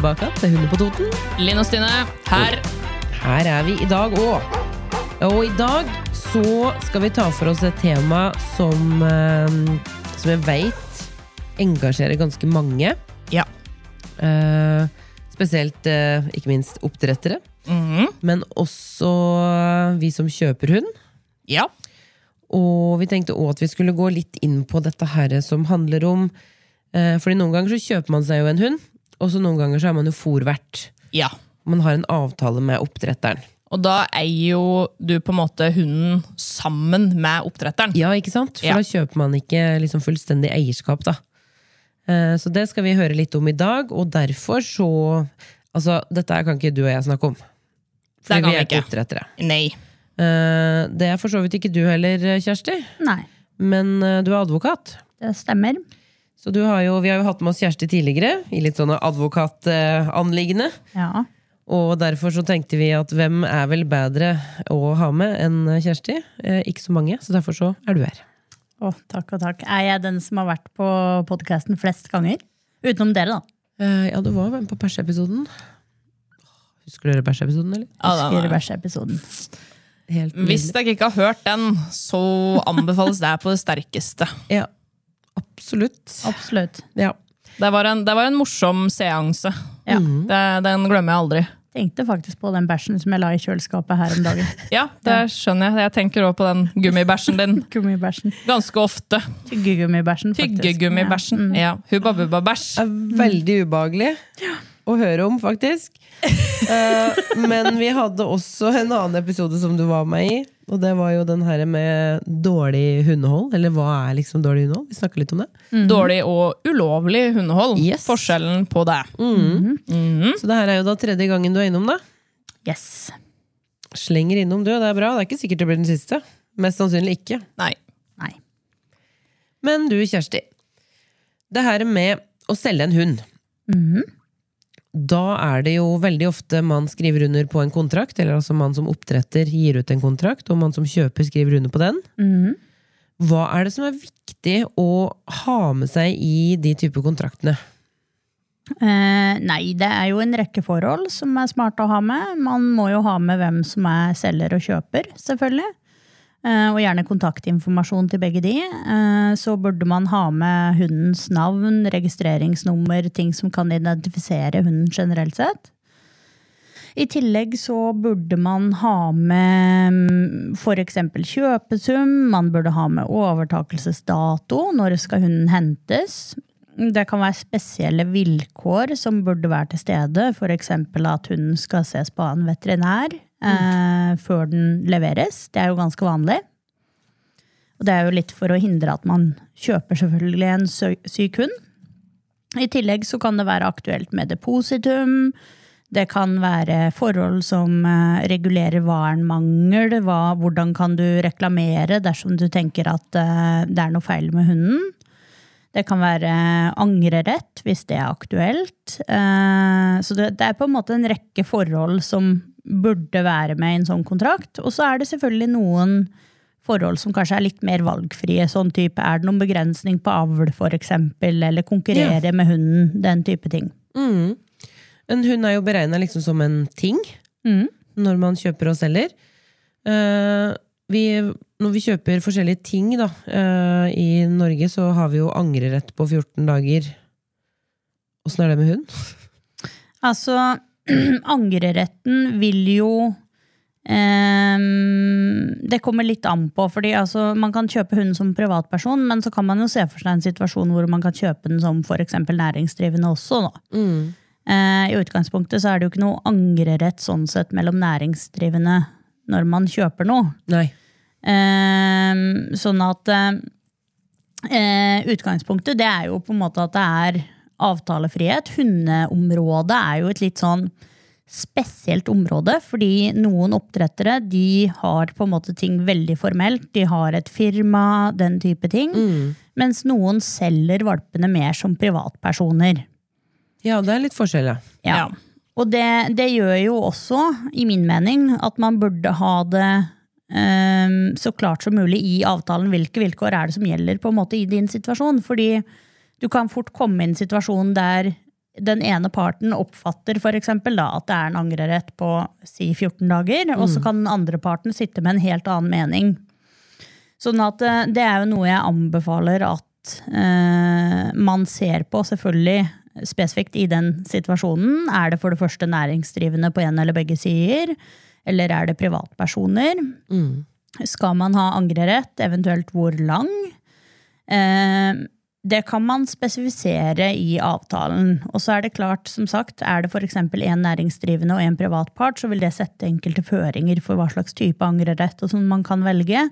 Tilbake til Hunder på Toten. Linn og Stine, her. Her er vi i dag òg. Og i dag så skal vi ta for oss et tema som, eh, som jeg veit engasjerer ganske mange. Ja. Eh, spesielt, eh, ikke minst, oppdrettere. Mhm. Men også vi som kjøper hund. Ja. Og vi tenkte òg at vi skulle gå litt inn på dette her som handler om eh, Fordi noen ganger så kjøper man seg jo en hund, og så noen ganger så er man jo fòrvert. ja. Man har en avtale med oppdretteren. Og da eier jo du på en måte hunden sammen med oppdretteren. Ja, ikke sant? For Ja. da kjøper man ikke liksom fullstendig eierskap, da. Eh, Så det skal vi høre litt om i dag, og derfor så Altså, dette kan ikke du og jeg snakke om. For vi er ikke. oppdrettere. Nei. Eh, Det er for så vidt ikke du heller, Kjersti. Nei, Men eh, du er advokat. det stemmer. Så du har jo, vi har jo hatt med oss Kjersti tidligere, i litt sånne advokatanliggende. Ja. Og derfor så tenkte vi at hvem er vel bedre å ha med enn Kjersti? Eh, ikke så mange, så derfor så er du her. Å, takk og takk. Er jeg den som har vært på podkasten flest ganger? Utenom dere, da. Eh, ja, du var med på bæsjeepisoden. Husker dere bæsjeepisoden, eller? Ja, da, Husker er- bæsjeepisoden. Helt Hvis dere ikke har hørt den, så anbefales det på det sterkeste. Ja, absolutt. Absolutt. Ja. Det var en, det var en morsom seanse. Ja. Det, den glemmer jeg aldri. Tenkte faktisk på den bæsjen som jeg la i kjøleskapet her om dagen. Ja, det skjønner jeg. Jeg tenker også på den gummibæsjen din Gummibæsjen. ganske ofte. Tyggegummibæsjen, faktisk. Tyggegummibæsjen. Ja. Ja. Hubba bubba bæsj. Veldig ubehagelig å høre om, faktisk. Eh, men vi hadde også en annen episode som du var med i. Og det var jo den her med dårlig hundehold. Eller hva er liksom dårlig hundehold? Vi snakker litt om det. Dårlig og ulovlig hundehold. Yes. Forskjellen på det. Mhm. Så det her er jo da tredje gangen du er innom det. Yes. Slenger innom, du. Det er bra. Det er ikke sikkert det blir den siste. Mest sannsynlig ikke. Nei. Nei. Men du, Kjersti. Det her med å selge en hund. Mhm. Da er det jo veldig ofte man skriver under på en kontrakt, eller altså man som oppdretter gir ut en kontrakt, og man som kjøper skriver under på den. Mm. Hva er det som er viktig å ha med seg i de typer kontraktene? Eh, nei, det er jo en rekke forhold som er smart å ha med. Man må jo ha med hvem som er selger og kjøper, selvfølgelig. Eh, og gjerne kontaktinformasjon til begge de. Eh, så burde man ha med hundens navn, registreringsnummer, ting som kan identifisere hunden generelt sett. I tillegg så burde man ha med f.eks. kjøpesum, man burde ha med overtakelsesdato, når skal hunden hentes. Det kan være spesielle vilkår som burde være til stede, f.eks. at hunden skal ses på av en veterinær eh, før den leveres. Det er jo ganske vanlig. Og det er jo litt for å hindre at man kjøper selvfølgelig en syk hund. I tillegg så kan det være aktuelt med depositum. Det kan være forhold som eh, regulerer hva mangel, hva, hvordan kan du reklamere dersom du tenker at eh, det er noe feil med hunden. Det kan være angrerett hvis det er aktuelt. Eh, Så det er på en måte en rekke forhold som burde være med i en sånn kontrakt. Og så er det selvfølgelig noen forhold som kanskje er litt mer valgfrie. Sånn type, Er det noen begrensning på avl, eksempel, eller konkurrere med hunden? Den type ting. Mm. En hund er jo beregna liksom som en ting Mm. når man kjøper og selger. Uh, vi, når vi kjøper forskjellige ting da, uh, i Norge, så har vi jo angrerett på 14 dager. Åssen er det med hund? Altså, angreretten vil jo Ehm, det kommer litt an på, fordi altså, man kan kjøpe hunden som privatperson, men så kan man jo se for seg en situasjon hvor man kan kjøpe den som eksempel næringsdrivende også. Da. Eh, I utgangspunktet så er det jo ikke noe angrerett sånn sett mellom næringsdrivende når man kjøper noe. Nei. Ehm, sånn at eh, eh, utgangspunktet det er jo på en måte at det er avtalefrihet. Hundeområdet er jo et litt sånn spesielt område, fordi noen oppdrettere de har på en måte ting veldig formelt. De har et firma, den type ting. Mens noen selger valpene mer som privatpersoner. Ja, det er litt forskjell, ja. Ja. Og det, det gjør jo også, i min mening, at man burde ha det um, så klart som mulig i avtalen hvilke vilkår er det som gjelder på en måte i din situasjon. Fordi du kan fort komme i en situasjon der den ene parten oppfatter for eksempel, da, at det er en angrerett på si 14 dager, og så kan den andre parten sitte med en helt annen mening. Sånn at eh, det er jo noe jeg anbefaler at eh, man ser på, selvfølgelig spesifikt i den situasjonen. Er det for det første næringsdrivende på en eller begge sider? Eller er det privatpersoner? Skal man ha angrerett, eventuelt hvor lang? Eh, det kan man spesifisere i avtalen. Og så er det klart, som sagt, er det f.eks. en næringsdrivende og en privatpart, så vil det sette enkelte føringer for hva slags type angrerett og sånn man kan velge.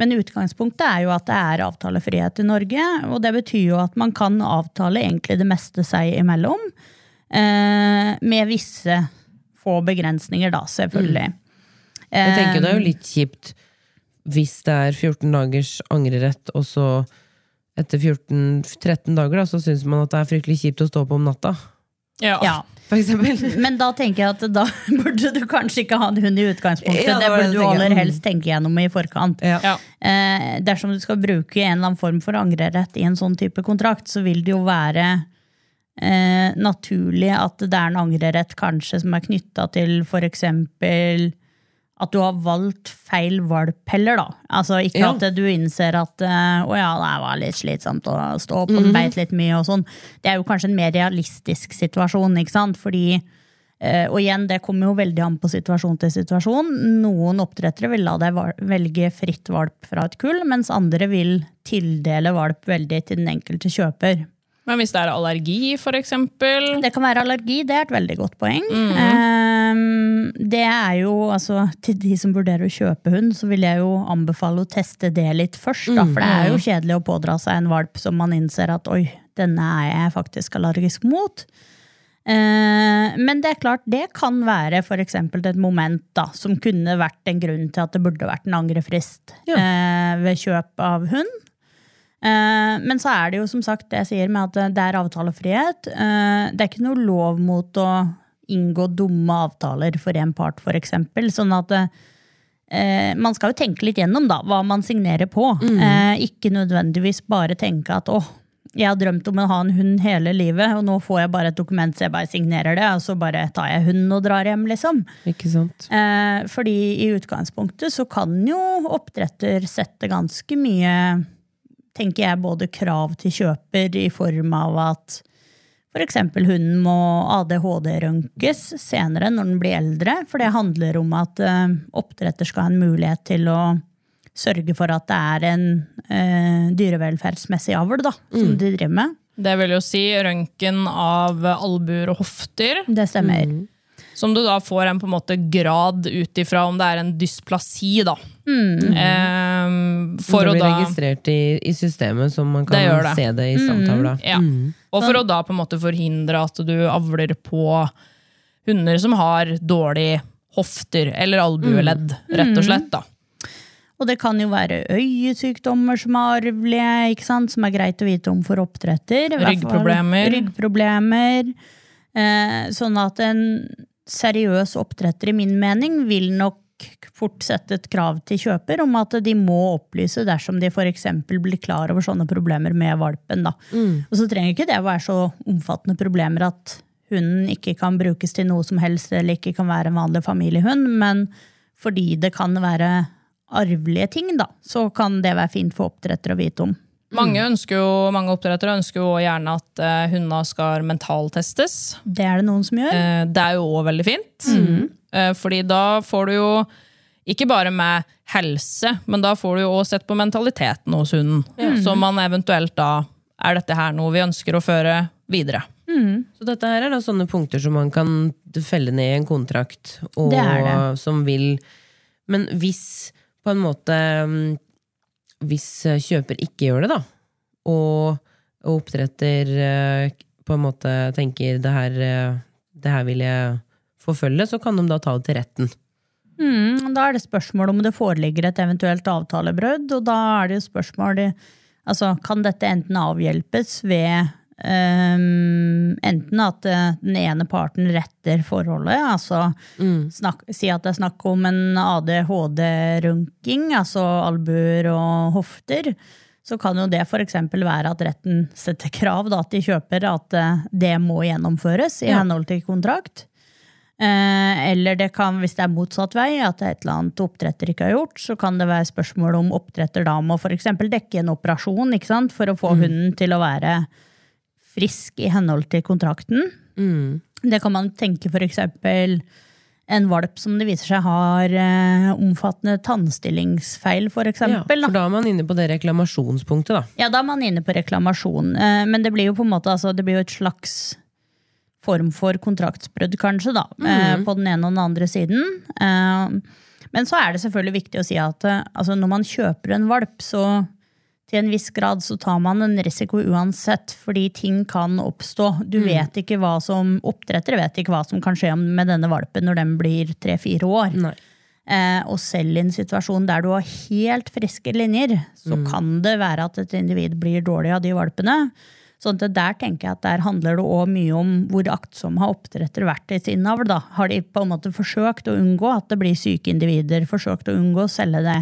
Men utgangspunktet er jo at det er avtalefrihet i Norge, og det betyr jo at man kan avtale egentlig det meste seg imellom, eh, med visse få begrensninger, da, selvfølgelig. Jeg tenker det er jo Eh, litt kjipt hvis det er 14 dagers angrerett, og så etter 14-13 dager da, så syns man at det er fryktelig kjipt å stå opp om natta. Ja. ja. For. Men da tenker jeg at da burde du kanskje ikke ha en hund i utgangspunktet. Ja, det det burde det du aller helst tenke gjennom i forkant. Ja. Ja. Eh, dersom du skal bruke en eller annen form for angrerett i en sånn type kontrakt, så vil det jo være eh, naturlig at det er en angrerett kanskje som er knytta til for eksempel at du har valgt feil valp heller, da. Altså ikke Ja. at du innser at eh, å ja, det var litt slitsomt å stå opp, og den beit litt mye og sånn. Det er jo kanskje en mer realistisk situasjon, ikke sant. Fordi eh, og igjen, det kommer jo veldig an på situasjon til situasjon. Noen oppdrettere vil la deg velge fritt valp fra et kull, mens andre vil tildele valp veldig til den enkelte kjøper. Men hvis det er allergi, eksempel Det kan være allergi, det er et veldig godt poeng. Ehm, det er jo, altså, Til de som vurderer å kjøpe hund, så vil jeg jo anbefale å teste det litt først. Da, for det er jo kjedelig å pådra seg en valp som man innser at oi, denne er jeg faktisk allergisk mot. Eh, men det er klart, det kan være for eksempel et moment da, som kunne vært en grunn til at det burde vært en angrefrist eh, ved kjøp av hund. Eh, Men så er det jo som sagt det jeg sier med at det er avtalefrihet. Eh, Det er ikke noe lov mot å inngå dumme avtaler for en part, f.eks. Sånn at eh, man skal jo tenke litt gjennom da, hva man signerer på. Eh, Ikke nødvendigvis bare tenke at å, jeg har drømt om å ha en hund hele livet, og nå får jeg bare et dokument så jeg bare signerer det, og så bare tar jeg hunden og drar hjem, liksom. Ikke sant? Eh, fordi i utgangspunktet så kan jo oppdretter sette ganske mye, tenker jeg, både krav til kjøper i form av at f.eks. hunden må ADHD-rønkes senere når den blir eldre. For det handler om at eh, oppdretter skal ha en mulighet til å sørge for at det er en eh, dyrevelferdsmessig avl da, som de driver med. Det vil jo si røntgen av albuer og hofter. Det stemmer. Som du da får en på en måte grad ut ifra om det er en dysplasi. da. Ehm, for det å blir da registrert i, i systemet, så man kan det det. se det i samtavla. Ja. Og for å da på en måte forhindre at du avler på hunder som har dårlig hofter eller albueledd, rett og slett. da. Og det kan jo være øyesykdommer som er arvelige, ikke sant? som er greit å vite om for oppdretter. Ryggproblemer. Ryggproblemer. Eh, sånn at en seriøs oppdretter i min mening vil nok fort sette et krav til kjøper om at de må opplyse dersom de f.eks. blir klar over sånne problemer med valpen. Da. Og så trenger ikke det å være så omfattende problemer at hunden ikke kan brukes til noe som helst, eller ikke kan være en vanlig familiehund, men fordi det kan være arvelige ting, da, så kan det være fint for oppdrettere å vite om. Mange, ønsker jo, mange oppdrettere ønsker jo gjerne at uh, hundene skal mentaltestes. Det er det noen som gjør. Uh, det er jo òg veldig fint. Eh, fordi da får du jo ikke bare med helse, men da får du jo også sett på mentaliteten hos hunden. Så man eventuelt da Er dette her noe vi ønsker å føre videre? Så dette her er da sånne punkter som man kan felle ned i en kontrakt, og Det er det. som vil Men hvis på en måte mm, Hvis eh, kjøper ikke gjør det, da, og, og oppdretter eh, på en måte tenker det her, eh, det her vil jeg forfølge, så kan de da ta det til retten. Mm, da er det spørsmål om det foreligger et eventuelt avtalebrudd, og da er det jo spørsmål altså, Kan dette enten avhjelpes ved ehm, enten at eh, den ene parten retter forholdet, altså snakk, si at det er snakk om en ADHD-runking, altså albuer og hofter, så kan jo det f.eks. være at retten setter krav da, til kjøper at eh, det må gjennomføres i Ja. henhold til kontrakt. Eh, eller det kan, hvis det er motsatt vei, at det er et eller annet oppdretter ikke har gjort, så kan det være spørsmål om oppdretter da må f.eks. dekke en operasjon for å få hunden til å være frisk i henhold til kontrakten. Det kan man tenke f.eks. en valp som det viser seg har eh, omfattende tannstillingsfeil, f.eks. Ja, for da er man inne på det reklamasjonspunktet, da. Ja, da er man inne på reklamasjon. Eh, Men det blir jo på en måte altså, det blir jo et slags form for kontraktsbrudd, kanskje, da. eh, På den ene og den andre siden. Eh, Men så er det selvfølgelig viktig å si at eh, altså, når man kjøper en valp, så til en viss grad så tar man en risiko uansett, fordi ting kan oppstå. Du vet ikke hva som Oppdrettere vet ikke hva som kan skje med denne valpen når den blir tre-fire år. Eh, og selv i en situasjon der du har helt friske linjer, så kan det være at et individ blir dårlig av de valpene. Sånn at der tenker jeg at der handler det òg mye om hvor aktsomme har oppdrettere vært i sin avl. Har de på en måte forsøkt å unngå at det blir syke individer, forsøkt å unngå å selge det?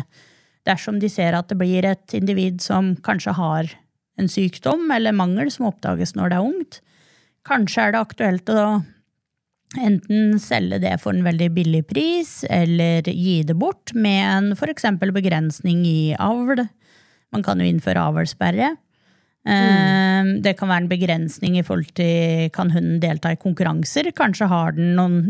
Dersom de ser at det blir et individ som kanskje har en sykdom eller mangel som oppdages når det er ungt, kanskje er det aktuelt å enten selge det for en veldig billig pris, eller gi det bort med en f.eks. begrensning i avl. Man kan jo innføre avlsperre. Mm. Det kan være en begrensning i forhold til kan hunden delta i konkurranser. Kanskje har den noen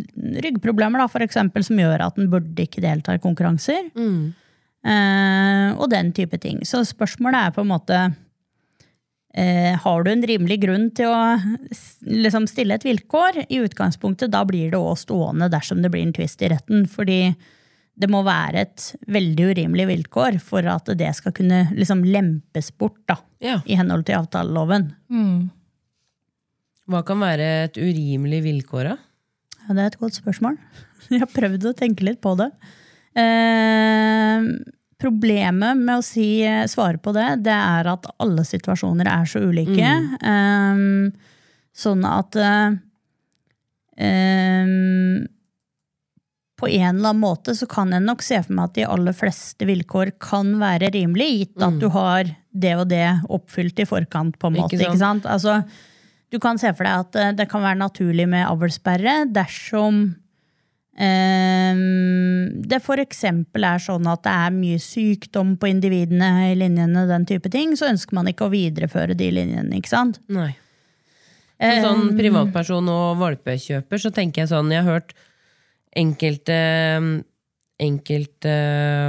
ryggproblemer da, for eksempel, som gjør at den burde ikke delta i konkurranser. Eh, og den type ting. Så spørsmålet er på en måte eh, Har du en rimelig grunn til å liksom stille et vilkår? I utgangspunktet da blir det òg stående dersom det blir en tvist i retten. Fordi det må være et veldig urimelig vilkår for at det skal kunne liksom lempes bort da, Ja. i henhold til avtaleloven. Hva kan være et urimelig vilkår, da? Ja, det er et godt spørsmål. Jeg har prøvd å tenke litt på det. Eh, problemet med å si, svare på det, det er at alle situasjoner er så ulike. Eh, sånn at eh, eh, på en eller annen måte så kan jeg nok se for meg at de aller fleste vilkår kan være rimelig, gitt at du har det og det oppfylt i forkant. på en måte, Ikke ikke sant? Altså, du kan se for deg at eh, det kan være naturlig med avlssperre dersom eh, det f.eks. er sånn at det er mye sykdom på individene i linjene, den type ting, så ønsker man ikke å videreføre de linjene. ikke sant? Nei. Som sånn privatperson og valpekjøper, så tenker jeg sånn Jeg har hørt enkelte Enkelte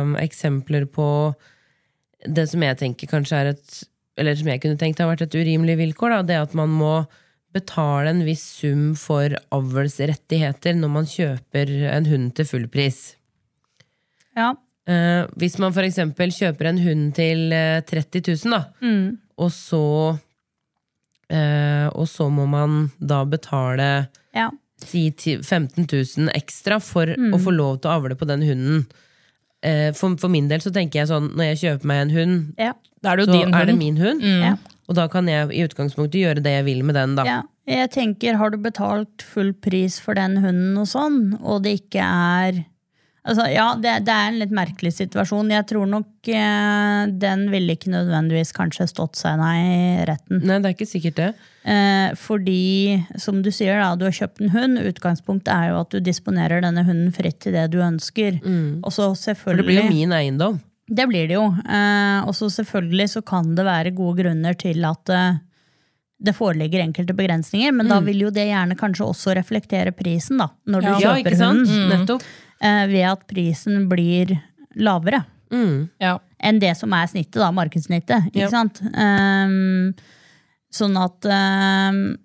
um, eksempler på det som jeg tenker kanskje er et Eller som jeg kunne tenkt har vært et urimelig vilkår. Da, det at man må betale en viss sum for avlsrettigheter når man kjøper en hund til full pris. Ja. Eh, hvis man eksempel kjøper en hund til eh, 30 000, da, Mm. og så eh, Og så må man da betale ja. si ti- 15 000 ekstra for Mm. å få lov til å avle på den hunden. Eh, for, for min del så tenker jeg sånn, når jeg kjøper meg en hund, ja. Da er det jo så din er det hund. min hund. ja. Og da kan jeg i utgangspunktet gjøre det jeg vil med den, da. Ja, jeg tenker, har du betalt full pris for den hunden og sånn, og det ikke er Altså, ja, det, det er en litt merkelig situasjon. Jeg tror nok eh, den ville ikke nødvendigvis kanskje stått seg nei i retten. Nei, det er ikke sikkert det. Eh, fordi, som du sier, da, du har kjøpt en hund. Utgangspunktet er jo at du disponerer denne hunden fritt til det du ønsker. Og så For det blir jo min eiendom. Det blir det jo. Eh, og så selvfølgelig så kan det være gode grunner til at eh, det foreligger enkelte begrensninger, men da vil jo det gjerne kanskje også reflektere prisen, da, når du Ja, kjøper hunden. Nettopp. eh, ved at prisen blir lavere Ja. enn det som er snittet, da, markedssnittet. Ikke Ja. sant? Um, sånn at um,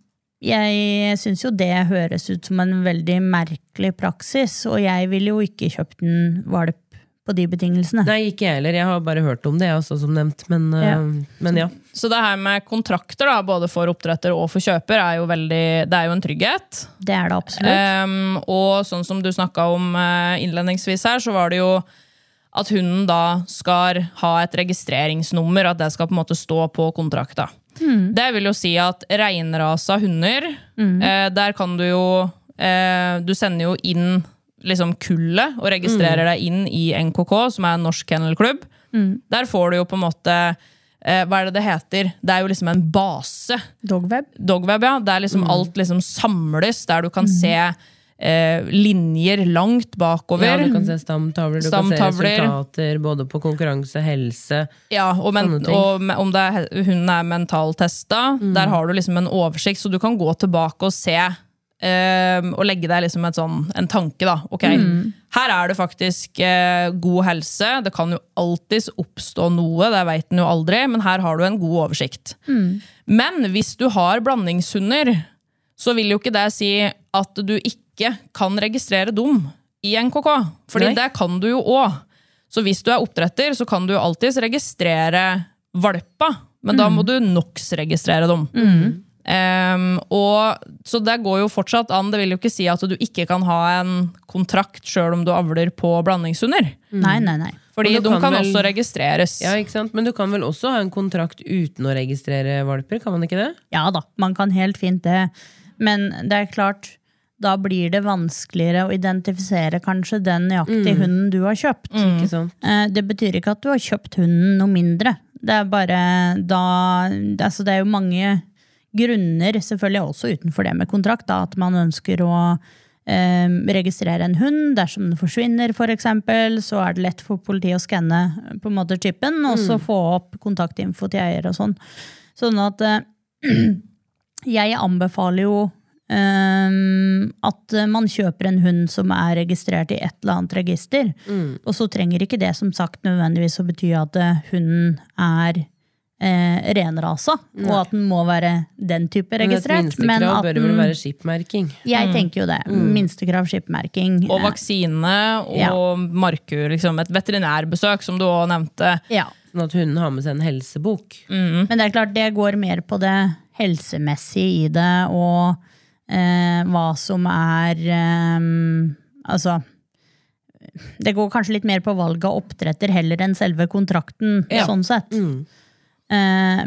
jeg syns jo det høres ut som en veldig merkelig praksis, og jeg ville jo ikke kjøpt en valp på de betingelsene. Nei, ikke jeg heller. Jeg har bare hørt om det, også, som nevnt. Men Ja. eh, men ja. Så det her med kontrakter, da, både for oppdretter og for kjøper, er jo veldig, det er jo en trygghet. Det er det absolutt. Um, og sånn som du snakka om eh, innledningsvis her, så var det jo at hunden da skal ha et registreringsnummer, at det skal på en måte stå på kontrakta. Det vil jo si at reinrasa hunder, eh, der kan du jo eh, Du sender jo inn liksom kullet og registrerer deg inn i NKK, som er en norsk kennelklubb. Der får du jo på en måte eh, Hva er det det heter? Det er jo liksom en base. Dogweb. Dogweb, ja. Der liksom alt liksom samles, der du kan se eh, linjer langt bakover. ja, du kan se stamtavler, du kan se resultater både på konkurranse, helse Ja, og, men, Sånne ting. og om det er, hun er mentaltesta, der har du liksom en oversikt, så du kan gå tilbake og se. Eh, og legge deg liksom et sånn, en tanke. da, ok, Her er det faktisk eh, god helse. Det kan jo alltids oppstå noe, det veit en jo aldri, men her har du en god oversikt. Men hvis du har blandingshunder, så vil jo ikke det si at du ikke kan registrere dem i NKK. Fordi Nei. det kan du jo òg. Så hvis du er oppdretter, så kan du alltids registrere valpa, men da må du NOx-registrere dem. Ehm, og, så det går jo fortsatt an. Det vil jo ikke si at du ikke kan ha en kontrakt sjøl om du avler på blandingshunder. Nei, nei, nei. Fordi de kan kan vel- også registreres. Ja, ikke sant? Men du kan vel også ha en kontrakt uten å registrere valper? Kan man ikke det? Ja da, man kan helt fint det. Men det er klart, da blir det vanskeligere å identifisere kanskje den nøyaktige hunden du har kjøpt. Ikke sant? Eh, Det betyr ikke at du har kjøpt hunden noe mindre. Det er bare da altså Det er jo mange grunner, selvfølgelig også utenfor det med kontrakt, da, at man ønsker å eh, registrere en hund. Dersom den forsvinner, for eksempel, så er det lett for politiet å skanne på en måte chipen, og så få opp kontaktinfo til eier og sånn. Sånn at eh, jeg anbefaler jo Um, at man kjøper en hund som er registrert i et eller annet register. Og så trenger ikke det som sagt nødvendigvis å bety at eh, hunden er eh, renrasa, og at den må være den type Men et registrert. Men minstekrav at bør vel være skipmerking. jeg tenker jo det. Minstekrav skipmerking. Og eh, vaksine og Ja. markur. Liksom. Et veterinærbesøk, som du òg nevnte. ja. Sånn at hunden har med seg en helsebok. Men det er klart, det går mer på det helsemessige i det, og eh, hva som er eh, Altså Det går kanskje litt mer på valg av oppdretter heller enn selve kontrakten, Ja. sånn sett. Eh,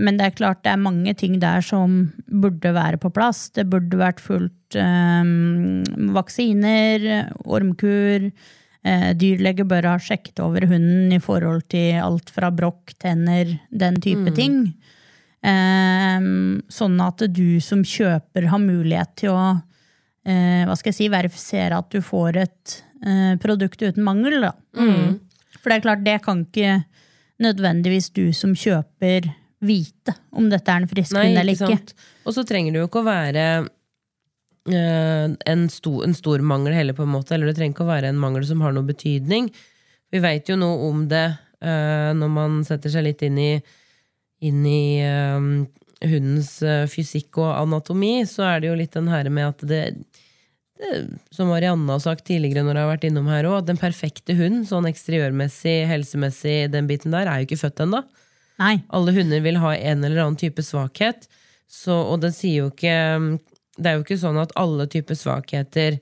men det er klart det er mange ting der som burde være på plass. Det burde vært fullt eh, vaksiner, ormkur. Eh, dyrlege bør ha sjekket over hunden i forhold til alt fra brokk, tenner, den type ting. Eh, sånn at du som kjøper har mulighet til å eh, hva skal jeg si, verifisere at du får et eh, produkt uten mangel. Da. For det er klart, det kan ikke nødvendigvis du som kjøper vite om dette er en frisk Nei, hund eller ikke sant? Og så trenger det jo ikke å være eh, en, sto, en stor mangel heller, på en måte. Eller det trenger ikke å være en mangel som har noe betydning. Vi veit jo noe om det eh, når man setter seg litt inn i, inn i eh, hundens fysikk og anatomi, så er det jo litt den her med at det Som Marianne har sagt tidligere når jeg har vært innom her òg, at den perfekte hund, sånn eksteriørmessig, helsemessig, den biten der, er jo ikke født ennå. Alle hunder vil ha en eller annen type svakhet. Så, og det sier jo ikke Det er jo ikke sånn at alle typer svakheter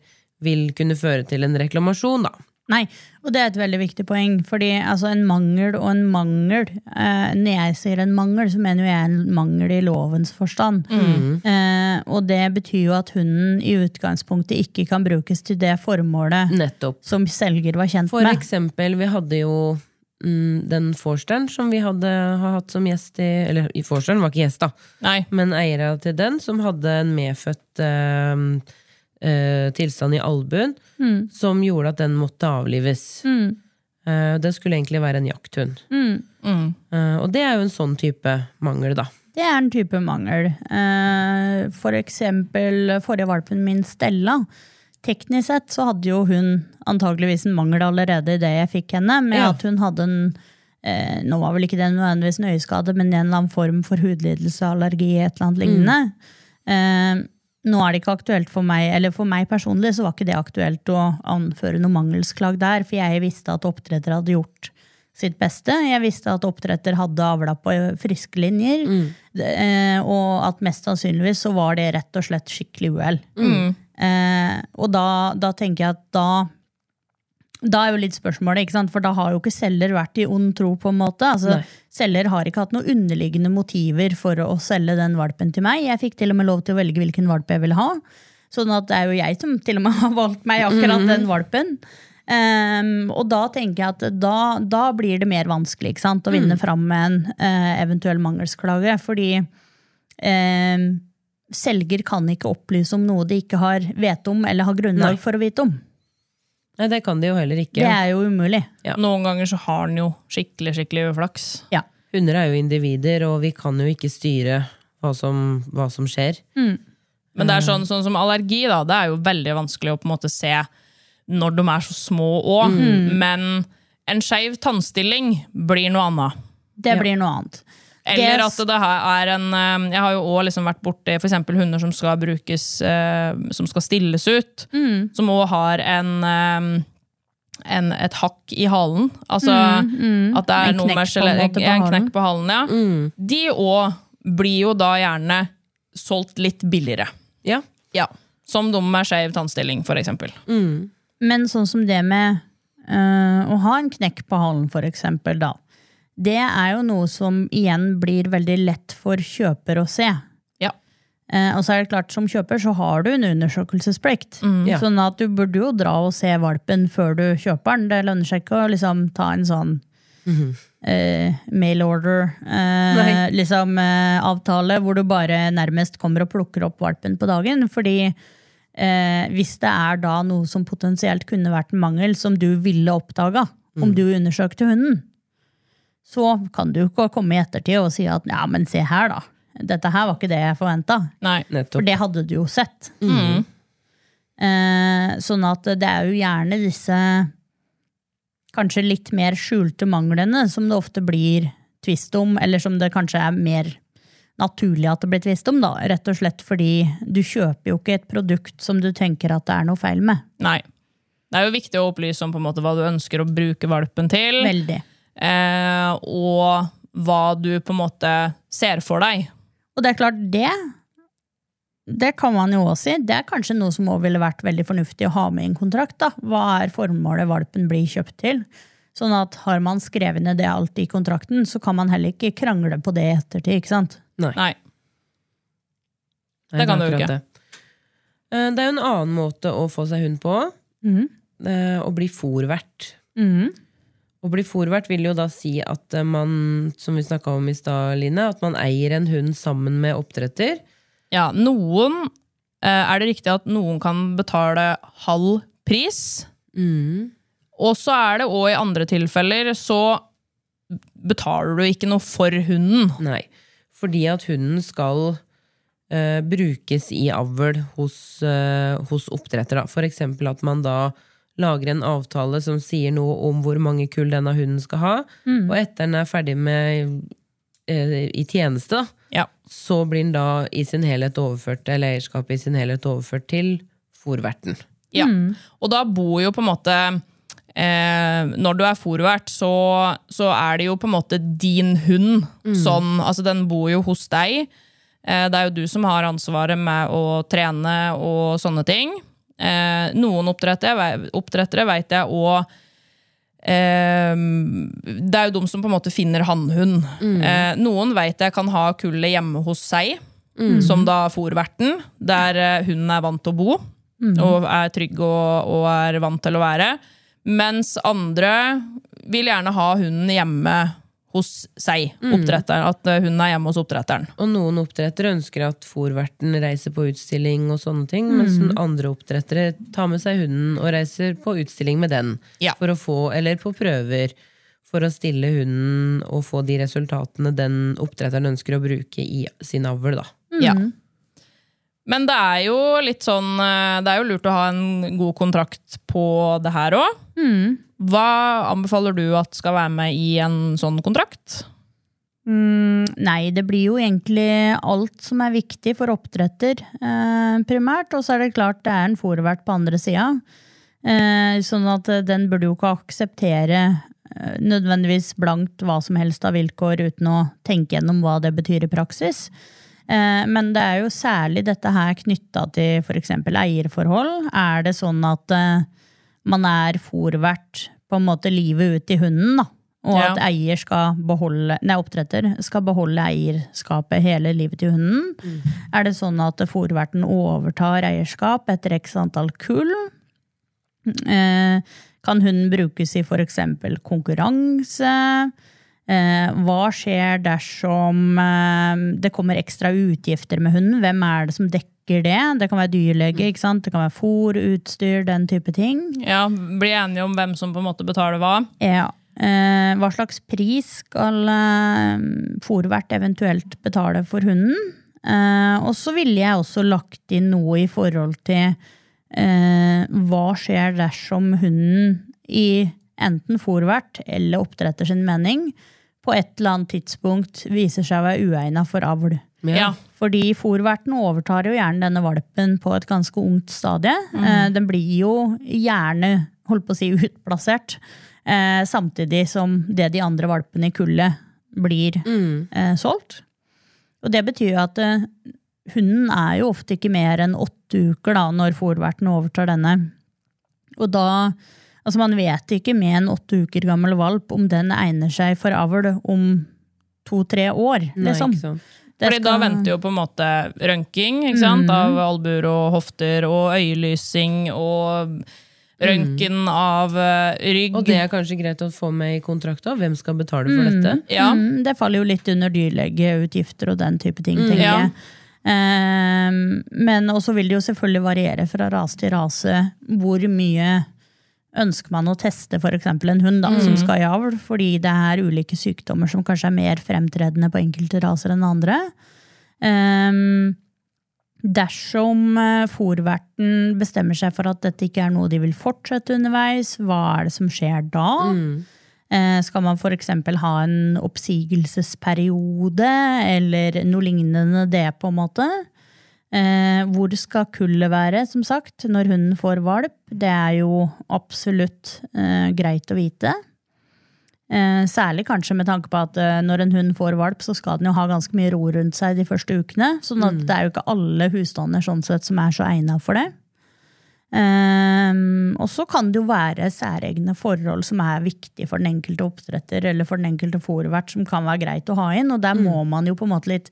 vil kunne føre til en reklamasjon, da. Nei, og det er et veldig viktig poeng. Fordi altså, en mangel og en mangel eh, Når jeg sier en mangel, så mener jo jeg en mangel i lovens forstand. Eh, og det betyr jo at hunden i utgangspunktet ikke kan brukes til det formålet Nettopp. som selger var kjent For med. eksempel, vi hadde jo mm, den Forsteren som vi hadde har hatt som gjest i Eller i Forsteren var ikke gjest, da, Nei. men eiere til den, som hadde en medfødt eh, eh, tilstand i albuen, som gjorde at den måtte avlives. Eh, det skulle egentlig være en jakthund. Eh, og det er jo en sånn type mangel, da. Det er en type mangel. Eh, For eksempel forrige valpen min, Stella. teknisk sett så hadde jo hun antageligvis en mangel allerede i det jeg fikk henne, med Ja. at hun hadde en eh, Nå var vel ikke det nødvendigvis en øyeskade, men en eller annen form for hudlidelse, allergi, et eller annet lignende. Eh, nå er det ikke aktuelt for meg, eller for meg personlig så var ikke det aktuelt å anføre noe mangelsklag der, for jeg visste at oppdretter hadde gjort sitt beste. Jeg visste at oppdretter hadde avla på friske linjer, mm. eh, og at mest sannsynligvis så var det rett og slett skikkelig uhell. Eh, og da, da tenker jeg at da da er jo litt spørsmålet, ikke sant? for da har jo ikke selger vært i ond tro. på en måte. Altså, selger har ikke hatt noen underliggende motiver for å selge den valpen til meg. Jeg fikk til og med lov til å velge hvilken valp jeg ville ha. Sånn at det er jo jeg som til og med har valgt meg akkurat den valpen. Um, og da tenker jeg at da, da blir det mer vanskelig ikke sant? å vinne fram med en uh, eventuell mangelsklage. Fordi um, selger kan ikke opplyse om noe de ikke har vet om eller har grunnlag Nei. for å vite om. Nei, det kan de jo heller ikke. Det er jo umulig. Ja. Noen ganger så har den jo skikkelig skikkelig uflaks. Ja. Hunder er jo individer, og vi kan jo ikke styre hva som, hva som skjer. Men det er sånn, sånn som allergi, da, det er jo veldig vanskelig å på en måte se når de er så små òg. Men en skeiv tannstilling blir noe annet. Det blir noe annet. Eller at det er en eh, Jeg har jo òg liksom vært borti eksempel hunder som skal brukes eh, Som skal stilles ut. Mm. Som òg har en, eh, en et hakk i halen. Altså at det er En noe med skjelettet en knekk på halen. Ja. De òg blir jo da gjerne solgt litt billigere. Ja. Ja. Som de med skeiv tannstilling, for eksempel. Men sånn som det med øh, å ha en knekk på halen, for eksempel, da. Det er jo noe som igjen blir veldig lett for kjøper å se. Ja. Eh, og så er det klart, som kjøper så har du en undersøkelsesplikt. Ja. Sånn at du burde jo dra og se valpen før du kjøper den. Det lønner seg ikke å liksom ta en sånn eh, mail order eh, liksom, eh, avtale hvor du bare nærmest kommer og plukker opp valpen på dagen. Fordi eh, hvis det er da noe som potensielt kunne vært en mangel som du ville oppdaga om du undersøkte hunden, så kan du ikke komme i ettertid og si at ja, men se her, da. Dette her var ikke det jeg forventa. For det hadde du jo sett. Eh, sånn at det er jo gjerne disse kanskje litt mer skjulte manglene som det ofte blir tvist om, eller som det kanskje er mer naturlig at det blir tvist om, da. Rett og slett fordi du kjøper jo ikke et produkt som du tenker at det er noe feil med. Nei. Det er jo viktig å opplyse om på en måte hva du ønsker å bruke valpen til. Veldig. Eh, og hva du på en måte ser for deg. Og det er klart, det det kan man jo også si. Det er kanskje noe som også ville vært veldig fornuftig å ha med i en kontrakt. da. Hva er formålet valpen blir kjøpt til? Sånn at har man skrevet ned det alt i kontrakten, så kan man heller ikke krangle på det i ettertid. ikke sant? Nei. Nei, Det kan du jo ikke. det. Eh, Det er jo en annen måte å få seg hund på. Mhm. eh, Å bli fòrvert. Mhm. Å bli fòrvert vil jo da si at eh, man, som vi snakka om i stad, Line, at man eier en hund sammen med oppdretter. Ja, noen eh, Er det riktig at noen kan betale halv pris? Og så er det òg i andre tilfeller så betaler du ikke noe for hunden. Nei, fordi at hunden skal uh, brukes i avl hos, uh, hos oppdretter. Eksempel at man da lager en avtale som sier noe om hvor mange kull denne hunden skal ha, og etter den er ferdig med eh, i tjeneste, Ja. så blir den da i sin helhet overført, eller eierskapet i sin helhet overført til fòrverten. Ja. Og da bor jo på en måte eh, Når du er fòrvert, så, så er det jo på en måte din hund. Sånn, altså Den bor jo hos deg. Eh, det er jo du som har ansvaret med å trene og sånne ting. Eh, noen oppdrettere, oppdrettere vet jeg òg eh, Det er jo de som på en måte finner hannhund. Eh, noen vet jeg kan ha kullet hjemme hos seg, som da fòrverten, der eh, hunden er vant til å bo og er trygg og, og er vant til å være. Mens andre vil gjerne ha hunden hjemme hos seg, oppdretteren. At hun hunden er hjemme hos oppdretteren. Og noen oppdrettere ønsker at fòrverten reiser på utstilling og sånne ting, mens andre oppdrettere tar med seg hunden og reiser på utstilling med den. Ja. For å få, eller på prøver, for å stille hunden og få de resultatene den oppdretteren ønsker å bruke i sin avl. Da. Ja. Men det er jo litt sånn eh, Det er jo lurt å ha en god kontrakt på det her òg. Mm. Hva anbefaler du at skal være med i en sånn kontrakt? Mm, nei, det blir jo egentlig alt som er viktig for oppdretter, eh, primært. Og så er det klart det er en fòrvert på andre sida. Eh, sånn at eh, den burde jo ikke akseptere eh, nødvendigvis blankt hva som helst av vilkår uten å tenke gjennom hva det betyr i praksis. Eh, men det er jo særlig dette her knytta til f.eks. eierforhold. Er det sånn at eh, man er fòrvert på en måte livet ut i hunden, da? Og Ja. at eier skal beholde, nei, oppdretter skal beholde eierskapet hele livet til hunden. Er det sånn at fòrverten overtar eierskap etter x antall kull? Eh, kan hunden brukes i f.eks. konkurranse? Eh, hva skjer dersom eh, det kommer ekstra utgifter med hunden? Hvem er det som dekker det? Det kan være dyrlege, ikke sant? det kan være fôr, utstyr, den type ting. Ja, Bli enige om hvem som på en måte betaler hva. Ja. Eh, hva slags pris skal fòrvert eventuelt betale for hunden? Eh, og så ville jeg også lagt inn noe i forhold til eh, hva skjer dersom hunden i enten fòrvert eller oppdretter sin mening på et eller annet tidspunkt viser seg å være uegna for avl. Ja. Fordi fòrverten overtar jo gjerne denne valpen på et ganske ungt stadie. Eh, den blir jo gjerne holdt på å si utplassert, eh, samtidig som det de andre valpene i kullet blir eh, solgt. Og det betyr jo at eh, hunden er jo ofte ikke mer enn åtte uker da, når fòrverten overtar denne. Og da Altså, man vet ikke med en åtte uker gammel valp om den egner seg for avl om to-tre år. Liksom. Nei, Fordi da venter jo på en måte røntging ikke sant? Mhm. av albuer og hofter, og øyelysing og røntgen av eh, rygg. Og det er kanskje greit å få med i kontrakta? Hvem skal betale for dette? ja. Mm, det faller jo litt under dyrlegeutgifter og den type ting, tenker ja. jeg. Um, men også vil det jo selvfølgelig variere fra rase til rase hvor mye ønsker man å teste f.eks. en hund da, som skal i avl, fordi det er ulike sykdommer som kanskje er mer fremtredende på enkelte raser enn andre. Um, dersom uh, fòrverten bestemmer seg for at dette ikke er noe de vil fortsette underveis, hva er det som skjer da? Eh, Skal man f.eks. ha en oppsigelsesperiode, eller noe lignende det, på en måte? Eh, hvor skal kullet være, som sagt, når hunden får valp? Det er jo absolutt eh, greit å vite. Eh, særlig kanskje med tanke på at når en hund får valp, så skal den jo ha ganske mye ro rundt seg de første ukene. sånn at det er jo ikke alle husstander sånn sett som er så egna for det. Um, og så kan det jo være særegne forhold som er viktige for den enkelte oppdretter eller for den enkelte fòrvert, som kan være greit å ha inn. Og der må man jo på en måte litt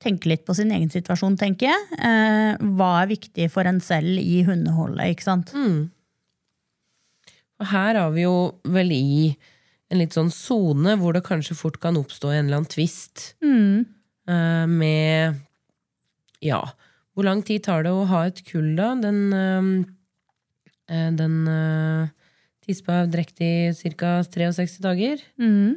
tenke litt på sin egen situasjon, tenker jeg. Eh, hva er viktig for en selv i hundeholdet, ikke sant? Og her har vi jo vel i en litt sånn sone hvor det kanskje fort kan oppstå en eller annen tvist eh, med Ja, hvor lang tid tar det å ha et kull, da? Den, eh, eh, den eh, tispa er drektig i ca. 63 dager. Mm.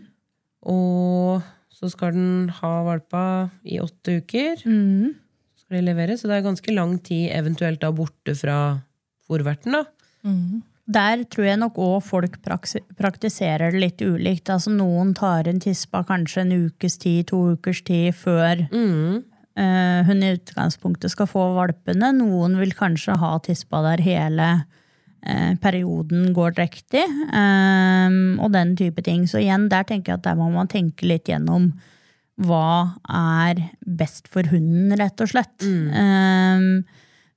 Og så skal den ha valpa i åtte uker. Mm. Så skal de levere, så det er ganske lang tid eventuelt da borte fra fòrverten, da. Der tror jeg nok òg folk praktiserer det litt ulikt. Altså Noen tar en tispa kanskje en ukes tid, to ukers tid før mm. hun i utgangspunktet skal få valpene. Noen vil kanskje ha tispa der hele eh, perioden går riktig, eh, og den type ting. Så igjen, der tenker jeg at der må man tenke litt gjennom hva er best for hunden, rett og slett. Eh,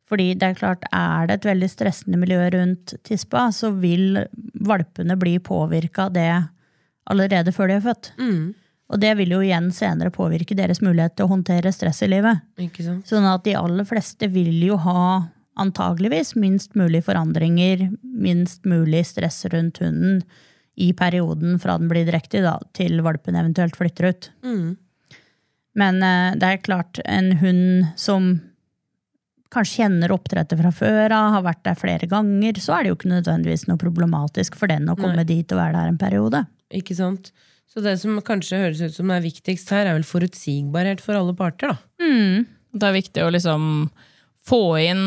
fordi det er klart, er det et veldig stressende miljø rundt tispa, så vil valpene bli påvirka av det allerede før de er født. Og det vil jo igjen senere påvirke deres mulighet til å håndtere stress i livet. Sånn at de aller fleste vil jo ha antageligvis minst mulig forandringer, minst mulig stress rundt hunden i perioden fra den blir drektig da, til valpen eventuelt flytter ut. Men eh, det er klart, en hund som kanskje kjenner oppdrettet fra før av, har vært der flere ganger, så er det jo ikke nødvendigvis noe problematisk for den å komme dit og være der en periode. Ikke sant? Så det som kanskje høres ut som det er viktigst her, er vel forutsigbarhet for alle parter, da. Det er viktig å liksom få inn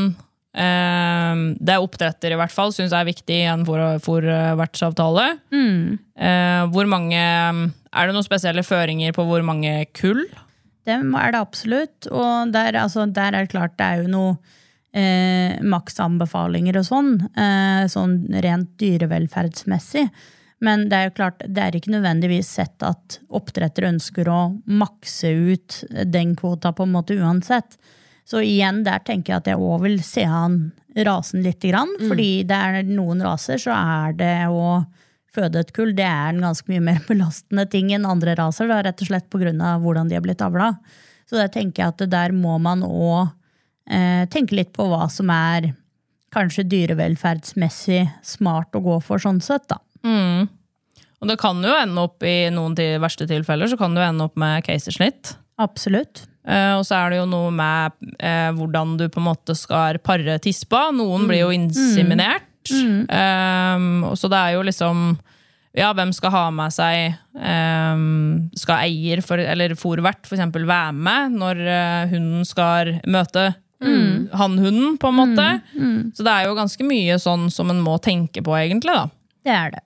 eh, Det oppdretter i hvert fall syns jeg er viktig i en fôrvertsavtale. Eh, hvor mange Er det noen spesielle føringer på hvor mange kull? Det er det absolutt. Og der, altså, der er det klart det er jo noe eh, maksanbefalinger og sånn, eh, sånn rent dyrevelferdsmessig. Men det er jo klart, det er ikke nødvendigvis sett at oppdrettere ønsker å makse ut den kvota på en måte uansett. Så igjen, der tenker jeg at jeg òg vil se an rasen lite grann. Fordi det er noen raser så er det å føde et kull det er en ganske mye mer belastende ting enn andre raser. Da, rett og slett pga. hvordan de har blitt avla. Så der tenker jeg at der må man òg eh, tenke litt på hva som er kanskje dyrevelferdsmessig smart å gå for sånn sett, da. Og det kan jo ende opp i noen til verste tilfeller så kan det jo ende opp med keisersnitt. Absolutt. Eh, og så er det jo noe med eh, hvordan du på en måte skal pare tispa. Noen blir jo inseminert. Eh, og så det er jo liksom ja, hvem skal ha med seg um, Skal eier, for, eller fòrvert, eksempel, være med når uh, hunden skal møte hannhunden, på en måte? Så det er jo ganske mye sånn som en må tenke på, egentlig. da. Det er det.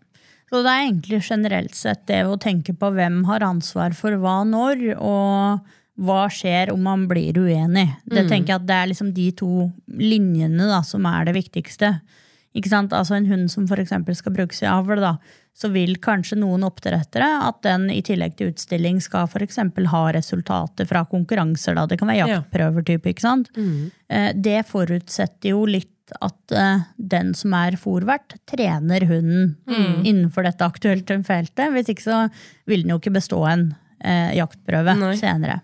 Så det er egentlig generelt sett det å tenke på hvem har ansvar for hva når, og hva skjer om man blir uenig. Det tenker jeg at det er liksom de to linjene da, som er det viktigste. Ikke sant? Altså En hund som f.eks. skal brukes i avl, da, så vil kanskje noen oppdrettere at den i tillegg til utstilling skal eksempel ha resultater fra konkurranser. Da. Det kan være jaktprøver. Type, ikke sant? Mm. Det forutsetter jo litt at eh, den som er fòrvert, trener hunden innenfor dette aktuelle feltet. Hvis ikke så vil den jo ikke bestå en eh, jaktprøve Nei. senere.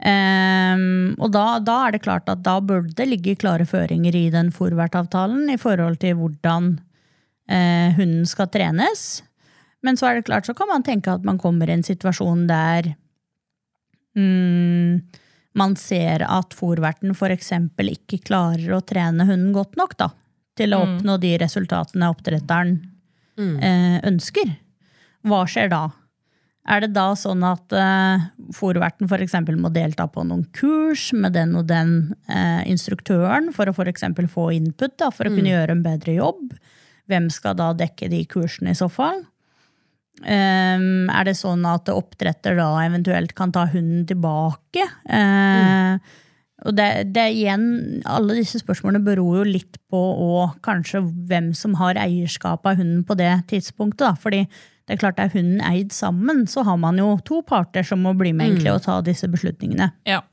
Ehm, og da, da er det klart at da burde det ligge klare føringer i den fòrvertavtalen i forhold til hvordan uh, hunden skal trenes. Men så er det klart så kan man tenke at man kommer i en situasjon der um, man ser at fòrverten f.eks. ikke klarer å trene hunden godt nok da, til å oppnå de resultatene oppdretteren eh, ønsker. Hva skjer da? Er det da sånn at uh, fòrverten f.eks. må delta på noen kurs med den og den uh, instruktøren for å f.eks. få input, da, for å kunne gjøre en bedre jobb? Hvem skal da dekke de kursene i så fall? Um, er det sånn at oppdretter da eventuelt kan ta hunden tilbake? Eh, Og det, det igjen, Alle disse spørsmålene beror jo litt på og kanskje hvem som har eierskap av hunden på det tidspunktet. Da. Fordi det er klart er hunden eid sammen, så har man jo to parter som må bli med egentlig og ta disse beslutningene. Ja.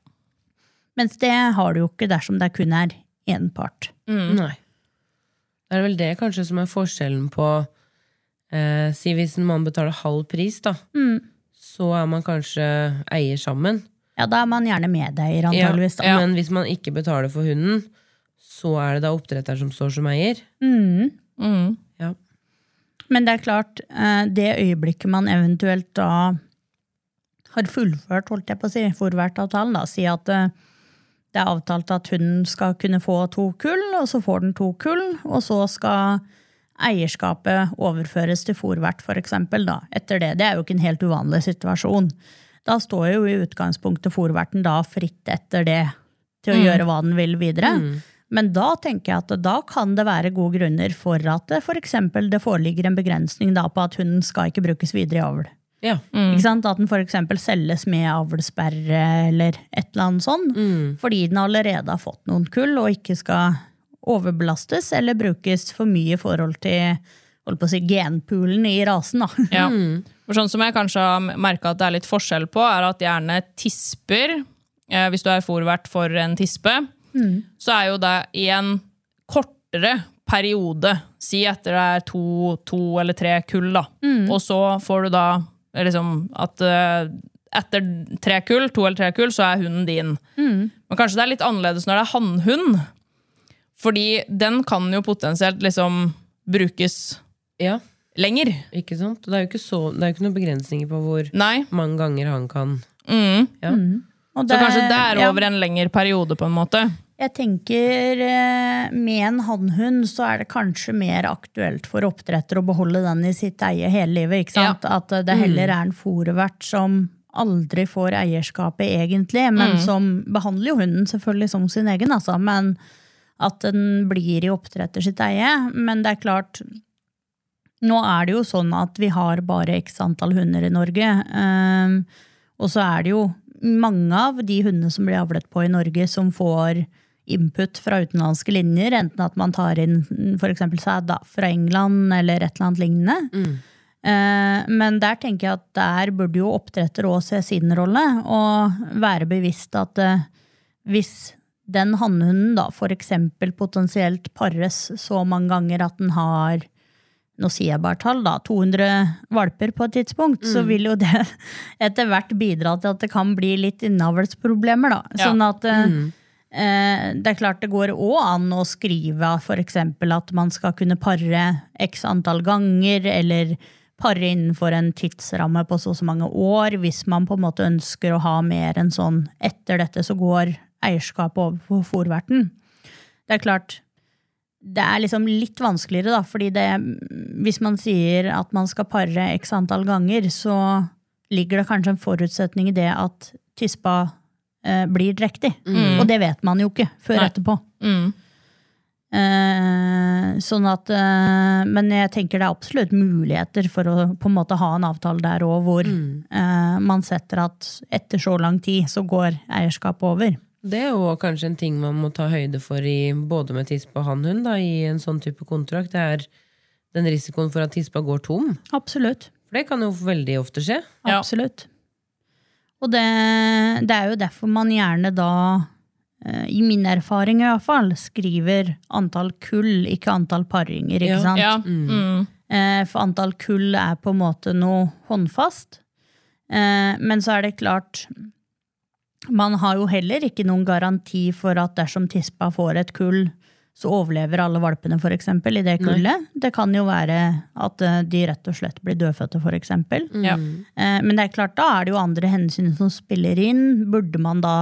Mens det har du jo ikke dersom det kun er én part. Nei. Det er vel det kanskje som er forskjellen på eh, Si hvis en mann betaler halv pris, da. Så er man kanskje eier sammen. Ja, da er man gjerne medeier, antageligvis. ja, Men hvis man ikke betaler for hunden, så er det da oppdretteren som står som eier. Mm. Mm. Men det er klart, eh, det øyeblikket man eventuelt da har fullført, holdt jeg på å si, forvertavtalen, da, si at eh, det er avtalt at hunden skal kunne få to kull, og så får den to kull, og så skal eierskapet overføres til fòrvert, eksempel, etter det. Det er jo ikke en helt uvanlig situasjon. Da står jo i utgangspunktet fòrverten da fritt etter det til å gjøre hva den vil videre. Men da tenker jeg at da kan det være gode grunner for at det for eksempel det foreligger en begrensning da på at hunden skal ikke brukes videre i avl. Ja. Ikke sant? At den f.eks. selges med avlsperre eller et eller annet sånn. Fordi den allerede har fått noen kull og ikke skal overbelastes eller brukes for mye i forhold til holdt på å si, genpoolen i rasen. Da. Ja. For sånn som jeg kanskje har merka at det er litt forskjell på, er at gjerne tisper, eh, hvis du er fòrvert for en tispe, så er jo det i en kortere periode, si etter det er to, to eller tre kull, da. Og så får du da eh, liksom at eh, etter tre kull, to eller tre kull, så er hunden din. Men kanskje det er litt annerledes når det er hannhund. Fordi den kan jo potensielt liksom brukes ja. lenger. Ikke sant? Det er jo ikke, så, det er jo ikke noen begrensninger på hvor Nei. mange ganger han kan Mm. ja. Og Så kanskje det er ja. over en lengre periode, på en måte. Jeg tenker eh, med en hannhund så er det kanskje mer aktuelt for oppdretter å beholde den i sitt eie hele livet. ikke sant? At eh, det heller er en fòrvert som aldri får eierskapet egentlig, men som behandler jo hunden selvfølgelig som sin egen, altså. Men at den blir i oppdretter sitt eie. Men det er klart, nå er det jo sånn at vi har bare x antall hunder i Norge. Um, og så er det jo mange av de hundene som blir avlet på i Norge, som får input fra utenlandske linjer, enten at man tar inn f.eks. sæd fra England eller et eller annet lignende. Mm. Men der tenker jeg at der burde jo oppdretter òg se sin rolle, og være bevisst at eh, hvis den hannhunden da f.eks. potensielt pares så mange ganger at den har nå sier jeg bare tall, da, 200 valper på et tidspunkt, så vil jo det etter hvert bidra til at det kan bli litt innavlsproblemer. Da. Sånn at eh, eh, det er klart det går òg an å skrive f.eks. at man skal kunne pare x antall ganger, eller pare innenfor en tidsramme på så og så mange år, hvis man på en måte ønsker å ha mer enn sånn etter dette så går eierskapet over på fòrverten. Det er klart, det er liksom litt vanskeligere, da, fordi det, hvis man sier at man skal pare x antall ganger, så ligger det kanskje en forutsetning i det at tispa eh, blir drektig. Og det vet man jo ikke før Nei. etterpå. Mm. Eh, sånn at, eh, men jeg tenker det er absolutt muligheter for å på en måte ha en avtale der òg, hvor eh, man setter at etter så lang tid så går eierskapet over. Det er jo kanskje en ting man må ta høyde for i, både med tispa og hannhund i en sånn type kontrakt. Det er den risikoen for at tispa går tom. Absolutt. For det kan jo veldig ofte skje. Ja. Absolutt. Og det, det er jo derfor man gjerne da, eh, i min erfaring i hvert fall, skriver antall kull, ikke antall paringer. ikke Ja. sant? Ja. Mm. Eh, For antall kull er på en måte noe håndfast. Eh, Men så er det klart Man har jo heller ikke noen garanti for at dersom tispa får et kull, så overlever alle valpene for eksempel, i det kullet. Det kan jo være at eh, de rett og slett blir dødfødte, for eksempel. Ja. Eh, Men det er klart, da er det jo andre hensyn som spiller inn. Burde man da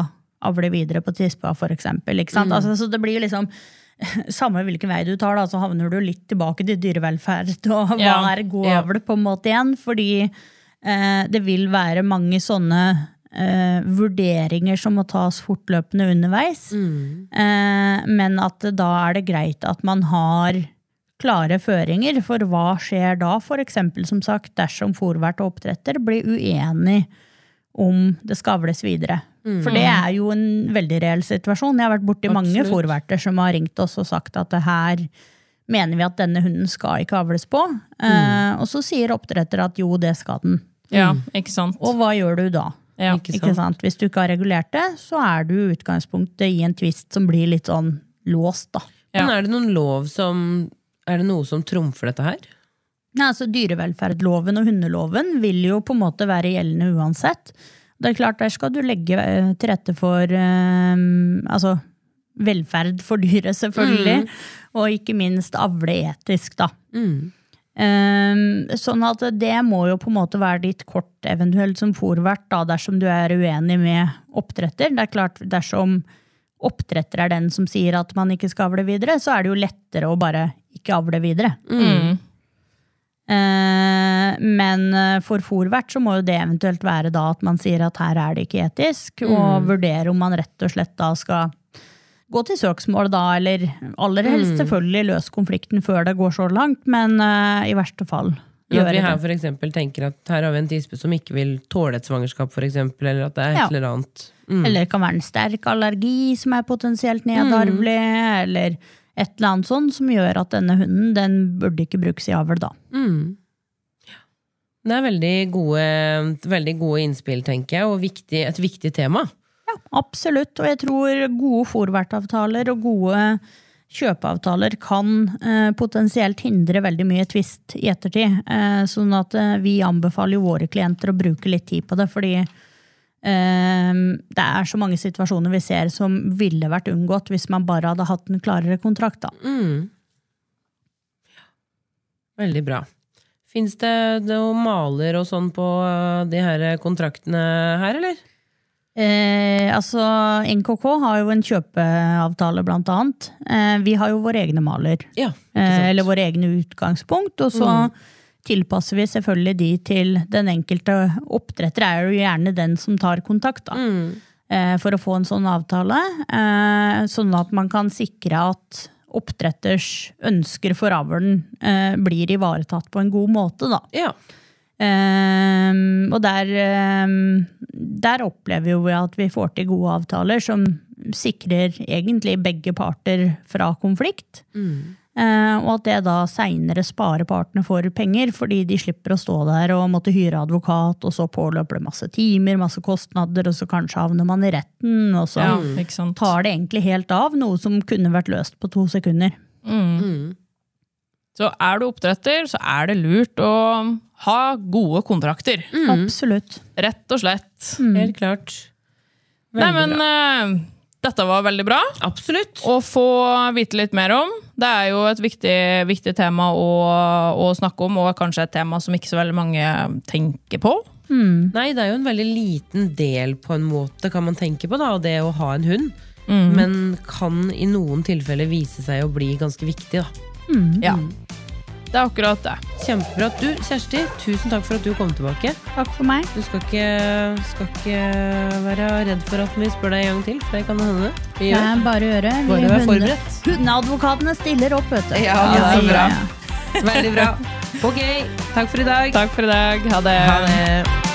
avle videre på tispa, for eksempel? Altså, så det blir jo liksom samme hvilken vei du tar, da, så havner du litt tilbake til dyrevelferd og hva Ja. er god avl på en måte igjen. Fordi eh, det vil være mange sånne eh, vurderinger som må tas fortløpende underveis. Eh, men at da er det greit at man har klare føringer for hva skjer da, eksempel som sagt, dersom fòrvert og oppdretter blir uenig om det skavles videre. videre. For det er jo en veldig reell situasjon. Jeg har vært borti mange Absolutt. fòrverter som har ringt oss og sagt at det her mener vi at denne hunden skal ikke avles på. Eh, og så sier oppdretter at jo, det skal den. ja, ikke sant? Og hva gjør du da? Ja. Ikke Ikke sant? sant? Hvis du ikke har regulert det, så er du i utgangspunktet i en tvist som blir litt sånn låst, da. Ja. Men er det noen lov som Er det noe som trumfer dette her? Nei, altså Dyrevelferdsloven og hundeloven vil jo på en måte være gjeldende uansett. Det er klart, Der skal du legge eh, til rette for eh, altså, velferd for dyret, selvfølgelig. Og ikke minst avle etisk, da. Eh, sånn at det må jo på en måte være ditt kort, eventuelt som fòrvert, da, dersom du er uenig med oppdretter. Det er klart, dersom oppdretter er den som sier at man ikke skal avle videre, så er det jo lettere å bare ikke avle videre. Mm. Eh, men eh, for fòrvert så må jo det eventuelt være da at man sier at her er det ikke etisk, og vurdere om man rett og slett da skal gå til søksmål da, eller aller helst selvfølgelig løse konflikten før det går så langt, men uh, i verste fall Ja, at vi her for tenker at her har vi en tispe som ikke vil tåle et svangerskap, for eksempel, eller at det er et Ja. eller annet. Mm. Eller det kan være en sterk allergi som er potensielt nedarvelig, eller et eller annet sånt som gjør at denne hunden den burde ikke brukes i avl da. Mm. Det er veldig gode, veldig gode innspill, tenker jeg, og viktig, et viktig tema. Absolutt. Og jeg tror gode fòrvertavtaler og gode kjøpeavtaler kan eh, potensielt hindre veldig mye tvist i ettertid. Eh, sånn at eh, vi anbefaler våre klienter å bruke litt tid på det, fordi eh, det er så mange situasjoner vi ser som ville vært unngått hvis man bare hadde hatt en klarere kontrakt. Da. Mm. Veldig bra. Fins det noen maler og sånn på uh, de her kontraktene her, eller? Eh, altså, NKK har jo en kjøpeavtale, blant annet. Eh, vi har jo våre egne maler. Ja, Eh, eller våre egne utgangspunkt. Og så tilpasser vi selvfølgelig de til den enkelte oppdretter. er jo gjerne den som tar kontakt, da. eh, For å få en sånn avtale. eh, Sånn at man kan sikre at oppdretters ønsker for avlen eh, blir ivaretatt på en god måte, da. Ja. Ehm, og der, um, der opplever jo vi at vi får til gode avtaler som sikrer egentlig begge parter fra konflikt. Eh, og at det da seinere sparer partene for penger, fordi de slipper å stå der og måtte hyre advokat, og så påløper det masse timer, masse kostnader, og så kanskje havner man i retten, og så Ja, tar det egentlig helt av, noe som kunne vært løst på to sekunder. Så er du oppdretter, så er det lurt å ha gode kontrakter. Absolutt. Rett og slett. Helt klart. Nei, men bra. eh, dette var veldig bra Absolutt. å få vite litt mer om. Det er jo et viktig, viktig tema å, å snakke om, og kanskje et tema som ikke så veldig mange tenker på. Nei, det er jo en veldig liten del på en måte, kan man tenke på, da, det å ha en hund. Men kan i noen tilfeller vise seg å bli ganske viktig. Da. Ja. Det er akkurat det. Kjempebra. Du, Kjersti, tusen takk for at du kom tilbake. Takk for meg. Du skal ikke, skal ikke være redd for at vi spør deg en gang til, for det kan hende. Vi gjør. Nei, bare gjøre. Bare vær forberedt. Hundeadvokatene stiller opp, vet du. Ja, så bra. ja, ja. Veldig bra. Ok, takk for i dag. Takk for i dag. Ha det. Ha det.